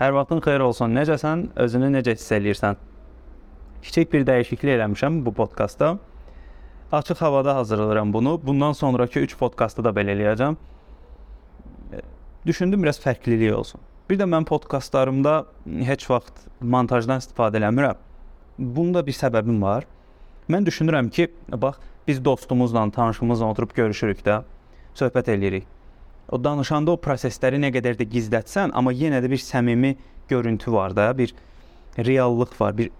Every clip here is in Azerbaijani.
Hər vaxtın xeyir olsun. Necəsən? Özünü necə hiss eləyirsən? Kiçik bir dəyişiklik eləmişəm bu podkastda. Açıq havada hazırlayıram bunu. Bundan sonrakı 3 podkastı da belə eləyəcəm. Düşündüm biraz fərqlilik olsun. Bir də mən podkastlarımda heç vaxt montajdan istifadə eləmirəm. Bunda bir səbəbim var. Mən düşünürəm ki, bax, biz dostumuzla, tanışımızla oturub görüşürük də, söhbət eləyirik. O danışanda o prosesləri nə qədər də gizlətsən, amma yenə də bir səmimi görüntü var da, bir reallıq var, bir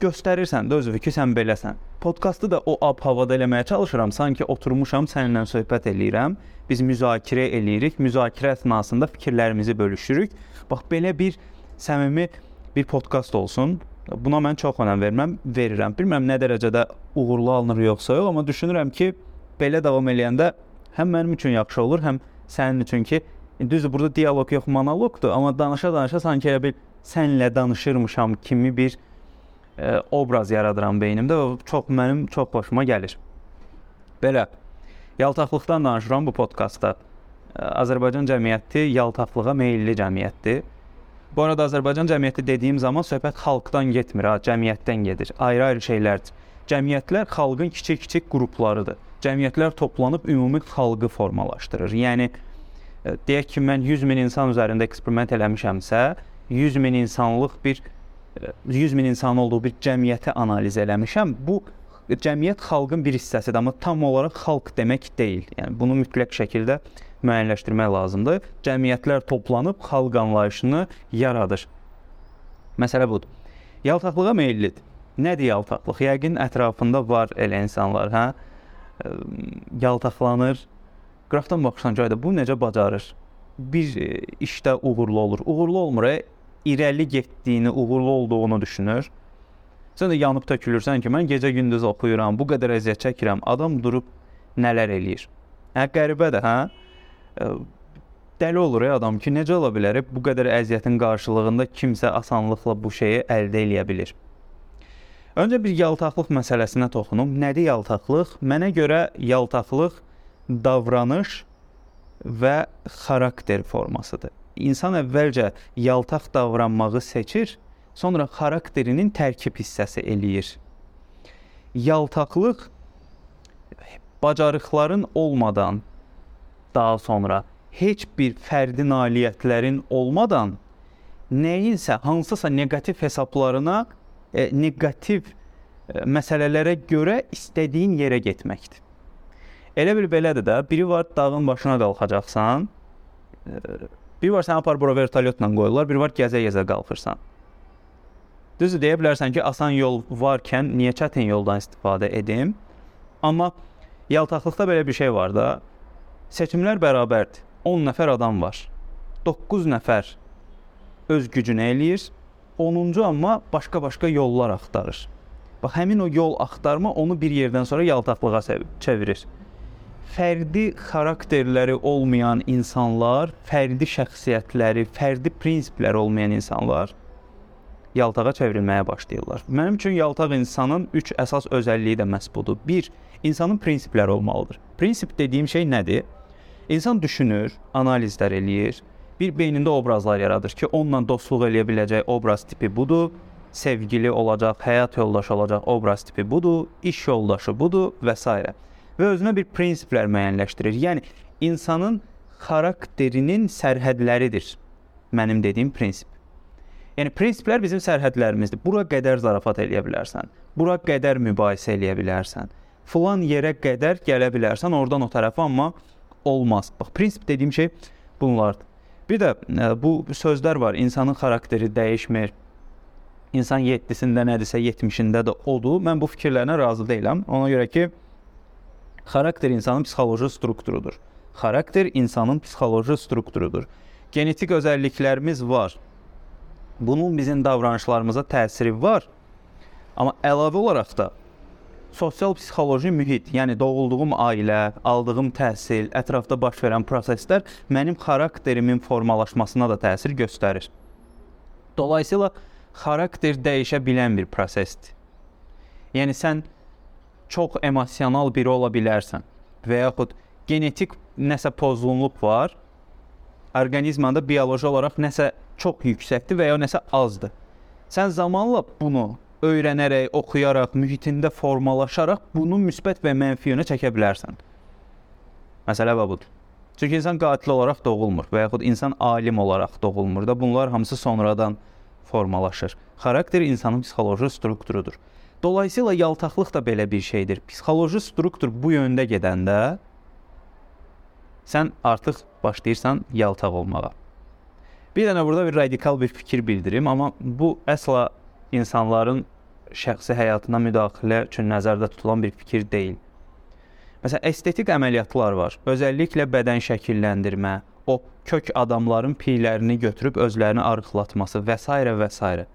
göstərirsən də özünü ki, sən beləsən. Podkastı da o ab-havada eləməyə çalışıram. Sanki oturmuşam, səninlə söhbət eləyirəm. Biz müzakirə eləyirik. Müzakirə əsnasında fikirlərimizi bölüşürük. Bax belə bir səmimi bir podkast olsun. Buna mən çox önəm verməm, verirəm. Bilmirəm nə dərəcədə uğurlu alınır yoxsa yox, amma düşünürəm ki, belə davam eləyəndə həm mənim üçün yaxşı olur, həm sənin üçün ki, düzdür burada dialoq yox, monoloqdur, amma danışa-danışa sanki elə bir sənlə danışırmışam kimi bir e, obraz yaradıram beynimdə və çox mənim çox xoşuma gəlir. Belə yaltaqlıqdan danışıram bu podkastda. E, Azərbaycan cəmiyyəti yaltaqlığa meylli cəmiyyətdir. Bu arada Azərbaycan cəmiyyəti dediyim zaman söhbət xalqdan getmir, ha, cəmiyyətdən gedir. Ayrı-ayrı şeylərdir. Cəmiyyətlər xalqın kiçik-kiçik qruplarıdır cəmiyyətlər toplanıb ümumi xalqı formalaşdırır. Yəni e, deyək ki, mən 100 min insan üzərində eksperiment eləmişəmsə, 100 min insanlıq bir 100 e, min insan olduğu bir cəmiyyəti analiz eləmişəm. Bu cəmiyyət xalqın bir hissəsidir, amma tam olaraq xalq demək deyil. Yəni bunu mütləq şəkildə müəyyənləşdirmək lazımdır. Cəmiyyətlər toplanıb xalq anlayışını yaradır. Məsələ budur. Yaltaqlığa meyllidir. Nədir yaltaqlıq? Yəqin ətrafında var elə insanlar, hə? Yaltaqlanır. Qrafdan baxırsan ki, bu necə bacarır? Bir e, işdə uğurlu olur. Uğurlu olmur, e, irəli getdiyini, uğurlu olduğunu düşünür. Sən də yanıb tökülürsən ki, mən gecə-gündüz oxuyuram, bu qədər əziyyət çəkirəm. Adam durub nələr eləyir? Hə, qəribədir, hə? E, dəli olur ya adam ki, necə ola bilər? Bu qədər əziyyətin qarşılığında kimsə asanlıqla bu şeyi əldə edə bilər. Öncə bir yaltaqlıq məsələsinə toxunum. Nədir yaltaqlıq? Mənə görə yaltaqlıq davranış və xarakter formasıdır. İnsan əvvəlcə yaltaq davranmağı seçir, sonra xarakterinin tərkib hissəsi eləyir. Yaltaqlıq bacarıqların olmadan daha sonra heç bir fərdi nailiyyətlərin olmadan nəyinsə hansısa neqativ hesablarına e, neqativ e, məsələlərə görə istədiyin yerə getməkdir. Elə bil belədir də, biri var dağın başına qalxacaqsan, e, biri var səni apar bura vertolyotla qoyurlar, biri var gəzə-gəzə qalxırsan. Düzdür, deyə bilərsən ki, asan yol varkən niyə çətin yoldan istifadə edim? Amma yaltaqlıqda belə bir şey var da, seçimlər bərabərdir. 10 nəfər adam var. 9 nəfər öz gücünü eləyir, 10-cu amma başqa-başqa yollar axtarır. Bax həmin o yol axtarma onu bir yerdən sonra yaltaqlığa çevirir. Fərdi xarakterləri olmayan insanlar, fərdi şəxsiyyətləri, fərdi prinsipləri olmayan insanlar yaltağa çevrilməyə başlayırlar. Mənim üçün yaltaq insanın 3 əsas özəlliyi də məhz budur. 1. İnsanın prinsipləri olmalıdır. Prinsip dediyim şey nədir? İnsan düşünür, analizlər eləyir, bir beynində obrazlar yaradır ki, onunla dostluq eləyə biləcək obraz tipi budur, sevgili olacaq, həyat yoldaşı olacaq obraz tipi budur, iş yoldaşı budur və s. Və özünə bir prinsiplər müəyyənləşdirir. Yəni insanın xarakterinin sərhədləridir mənim dediyim prinsip. Yəni prinsiplər bizim sərhədlərimizdir. Bura qədər zarafat eləyə bilərsən. Bura qədər mübahisə eləyə bilərsən. Filan yerə qədər gələ bilərsən, oradan o tərəfə amma olmaz. Bax prinsip dediyim şey bunlardır. Bir də e, bu sözlər var. İnsanın xarakteri dəyişmir. İnsan 7-sində nədirsə 70-də də odur. Mən bu fikirlərlə razı deyiləm. Ona görə ki, xarakter insanın psixoloji strukturudur. Xarakter insanın psixoloji strukturudur. Genetik özəlliklərimiz var. Bunun bizim davranışlarımıza təsiri var. Amma əlavə olaraq da sosial psixoloji mühit, yəni doğulduğum ailə, aldığım təhsil, ətrafda baş verən proseslər mənim xarakterimin formalaşmasına da təsir göstərir. Dolayısıyla xarakter dəyişə bilən bir prosesdir. Yəni sən çox emosional biri ola bilərsən və yaxud genetik nəsə pozğunluq var, orqanizmanda bioloji olaraq nəsə çox yüksəkdir və ya nəsə azdır. Sən zamanla bunu öyrənərək, oxuyaraq, mühitində formalaşaraq bunu müsbət və mənfi yönə çəkə bilərsən. Məsələ budur. Çünki insan qatil olaraq doğulmur və yaxud insan alim olaraq doğulmur da. Bunlar hamısı sonradan formalaşır. Xarakter insanın psixoloji strukturudur. Dolayısıyla yaltaqlıq da belə bir şeydir. Psixoloji struktur bu yöndə gedəndə sən artıq başlayırsan yaltaq olmağa. Bir dənə burada bir radikal bir fikir bildirim, amma bu əsla insanların şəxsi həyatına müdaxilə üçün nəzərdə tutulan bir fikir deyil. Məsələn, estetik əməliyyatlar var. Özəlliklə bədən şəkilləndirmə, o kök adamların piylərini götürüb özlərini arıqlatması və s. və s.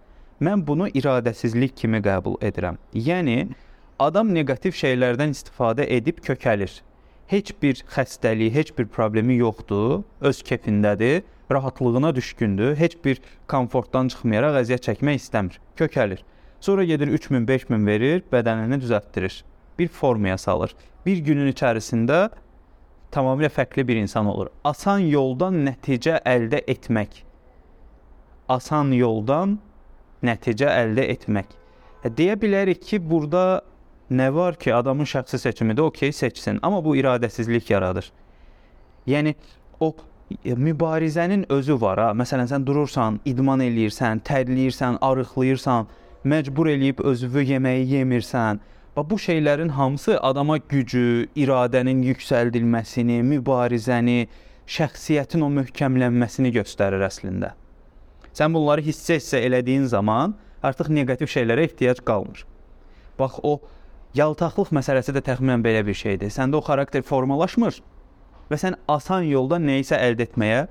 Mən bunu iradəsizlik kimi qəbul edirəm. Yəni adam neqativ şeylərdən istifadə edib kökəlir. Heç bir xəstəliyi, heç bir problemi yoxdur, öz kefindədir, rahatlığına düşkündür, heç bir komfortdan çıxmayaraq əziyyət çəkmək istəmir, kökəlir. Sonra gedir 3000, 5000 verir, bədənini düzəltdirir. Bir formaya salır bir günün içərisində tamamilə fərqli bir insan olur. Asan yoldan nəticə əldə etmək. Asan yoldan nəticə əldə etmək. E, deyə bilərik ki, burada nə var ki, adamın şəxsi seçimidir, okey seçsin, amma bu iradəsizlik yaradır. Yəni o e, mübarizənin özü var ha. Məsələn, sən durursan, idman eləyirsən, tərləyirsən, arıqlayırsan, məcbur eləyib özünü yeməyi yemirsən, Və bu şeylərin hamısı adama gücü, iradənin yüksəldilməsini, mübarizəni, şəxsiyyətin o möhkəmlənməsini göstərir əslində. Sən bunları hissə-hissə elədiyin zaman artıq neqativ şeylərə ehtiyac qalmır. Bax o yaltaqlıq məsələsi də təxminən belə bir şeydir. Səndə o xarakter formalaşmır və sən asan yolda nə isə əldə etməyə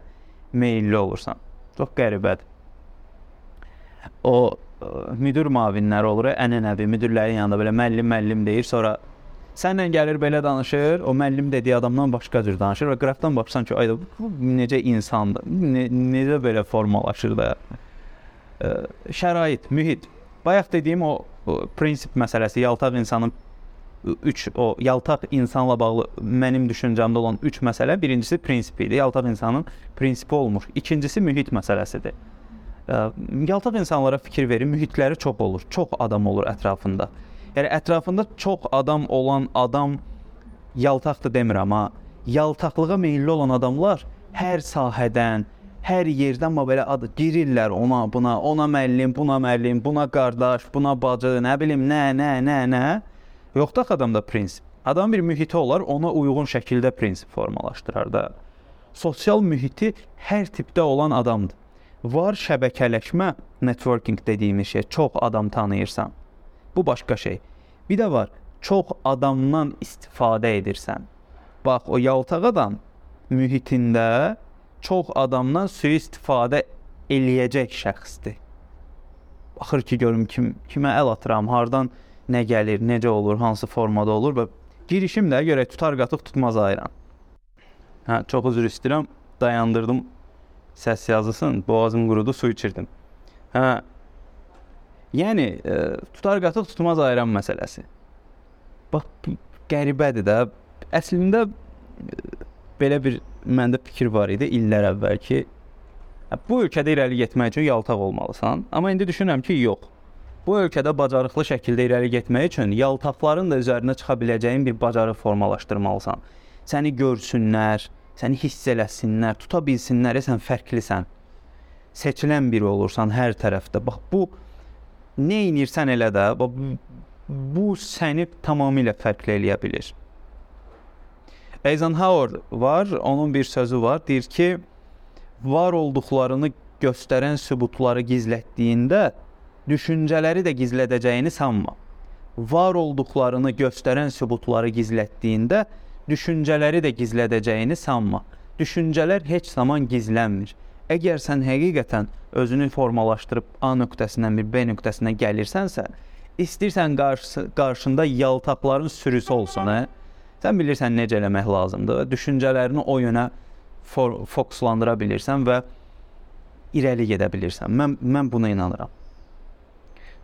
meylli olursan. Çox qəribədir. O müdir müavinləri olur, ənənəvi müdirlərin yanında belə müəllim müəllim deyir, sonra sənlə gəlir belə danışır, o müəllim dediyi adamdan başqa cür danışır və qrafdan baxsan ki, ayda bu necə insandır, ne, necə belə formalaşır da. Ə, şərait, mühit. Bayaq dediyim o, o prinsip məsələsi, yaltaq insanın 3 o yaltaq insanla bağlı mənim düşüncəmdə olan 3 məsələ, birincisi prinsip idi. Yaltaq insanın prinsipi olmur. İkincisi mühit məsələsidir. Yaltaq insanlara fikir verin, mühitləri çox olur, çox adam olur ətrafında. Yəni ətrafında çox adam olan adam yaltaqdır demirəm amma yaltaqlığa meylli olan adamlar hər sahədən, hər yerdən amma belə adı girirlər ona, buna, ona müəllim, buna müəllim, buna qardaş, buna bacı, nə bilim, nə, nə, nə, nə. Yoxdur adamda prinsip. Adam bir mühiti olar, ona uyğun şəkildə prinsip formalaşdırar da. Sosial mühiti hər tipdə olan adamdır. Var şəbəkələşmə, networking dediyimiz şey, çox adam tanıyırsan. Bu başqa şey. Bir də var, çox adamdan istifadə edirsən. Bax, o yaltaq adam mühitində çox adamdan sui-istifadə eləyəcək şəxsdir. Baxır ki, görüm kim kimə əl atıram, hardan nə gəlir, necə olur, hansı formada olur və girişim də görək tutar qatıq tutmaz ayıran. Hə, çox üzr istəyirəm, dayandırdım səs yazısın, boğazım qurudu, su içirdim. Hə. Yəni e, tutar qatıq tutmaz ayıran məsələsi. Bax qəribədir də. Əslində e, belə bir məndə fikir var idi illər əvvəl ki, bu ölkədə irəli getmək üçün yaltaq olmalısan. Amma indi düşünürəm ki, yox. Bu ölkədə bacarıqlı şəkildə irəli getmək üçün yaltaqların da üzərinə çıxa biləcəyin bir bacarıq formalaşdırmalısan. Səni görsünlər, səni hiss eləsinlər, tuta bilsinlər, sən fərqlisən. Seçilən biri olursan hər tərəfdə. Bax bu nə edirsən elə də, bu səni tamamilə fərqli eləyə bilər. Eisenhower var, onun bir sözü var, deyir ki, var olduqlarını göstərən sübutları gizlətdiyində düşüncələri də gizlədəcəyini sanma. Var olduqlarını göstərən sübutları gizlətdiyində düşüncələri də gizlədəcəyini sanma. Düşüncələr heç zaman gizlənmir. Əgər sən həqiqətən özünü formalaşdırıb A nöqtəsindən bir B nöqtəsinə gəlirsənsə, istəyirsən qarşı, qarşında yaltaqların sürüsü olsun, hə? Sən bilirsən necə eləmək lazımdır. Düşüncələrini o yönə fokuslandıra bilirsən və irəli gedə bilirsən. Mən mən buna inanıram.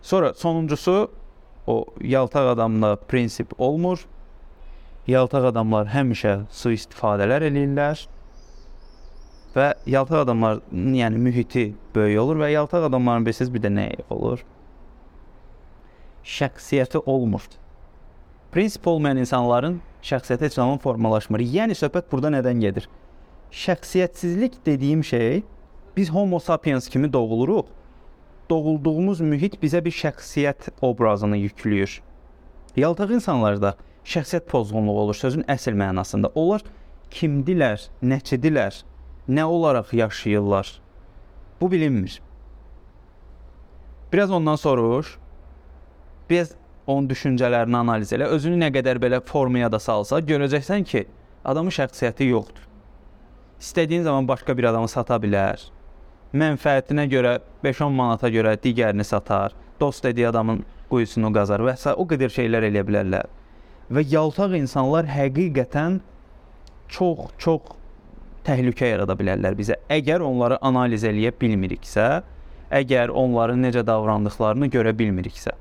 Sonra sonuncusu o yaltaq adamda prinsip olmur. Yaltaq adamlar həmişə sui-istifadələr eləyirlər. və yaltaq adamlar, yəni mühiti böyük olur və yaltaq adamların bilirsiniz bir də nə olur? Şəxsiyyəti olmur. Prinsip olmayan insanların şəxsiyyəti heç zaman formalaşmır. Yəni söhbət burada nədən gedir? Şəxsiyyətsizlik dediyim şey biz Homo sapiens kimi doğuluruq. Doğulduğumuz mühit bizə bir şəxsiyyət obrazını yükləyir. Yaltaq insanlarda şəxsiyyət pozğunluğu olur sözün əsl mənasında. Onlar kimdilər, nəçidilər, nə olaraq yaşayırlar? Bu bilinmir. Biraz ondan soruş. Biraz onun düşüncələrini analiz elə. Özünü nə qədər belə formaya da salsa, görəcəksən ki, adamın şəxsiyyəti yoxdur. İstədiyin zaman başqa bir adamı sata bilər. Mənfəətinə görə 5-10 manata görə digərini satar. Dost dediyi adamın quyusunu qazar və s. o qədər şeylər eləyə bilərlər. Və yaltaq insanlar həqiqətən çox çox təhlükə yarada bilərlər bizə. Əgər onları analiz eləyə bilmiriksə, əgər onların necə davrandıqlarını görə bilmiriksə.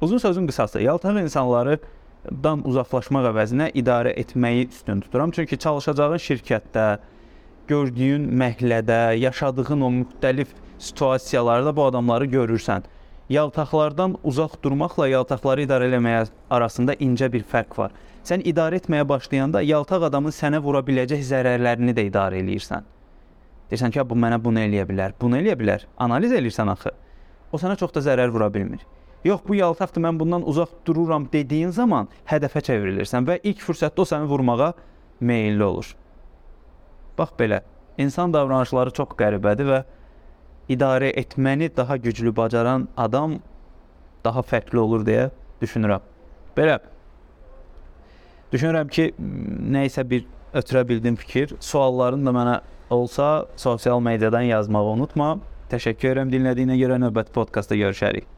Uzun sözün qısası, yaltaq insanlardan uzaqlaşmaq əvəzinə idarə etməyi üstün tuturam. Çünki çalışacağın şirkətdə, gördüyün məhəllədə, yaşadığın o müxtəlif situasiyalarda bu adamları görürsən. Yaltaqlardan uzaq durmaqla yaltaqları idarə etməyə arasında incə bir fərq var. Sən idarə etməyə başlayanda yaltaq adamın sənə vura biləcək zərərlərini də idarə eləyirsən. Deyirsən ki, bu mənə bunu eləyə bilər, bunu eləyə bilər. Analiz eləyirsən axı. O sənə çox da zərər vura bilmir. Yox, bu yaltaqdır, mən bundan uzaq dururam dediyin zaman hədəfə çevrilirsən və ilk fürsətdə o səni vurmağa meylli olur. Bax belə, insan davranışları çox qəribədir və idarə etməni daha güclü bacaran adam daha fərqli olur deyə düşünürəm. Belə düşünürəm ki, nə isə bir ötürə bildiyim fikir, sualların da mənə olsa sosial mediadan yazmağı unutma. Təşəkkür edirəm dinlədiyinə görə növbəti podkastda görüşərik.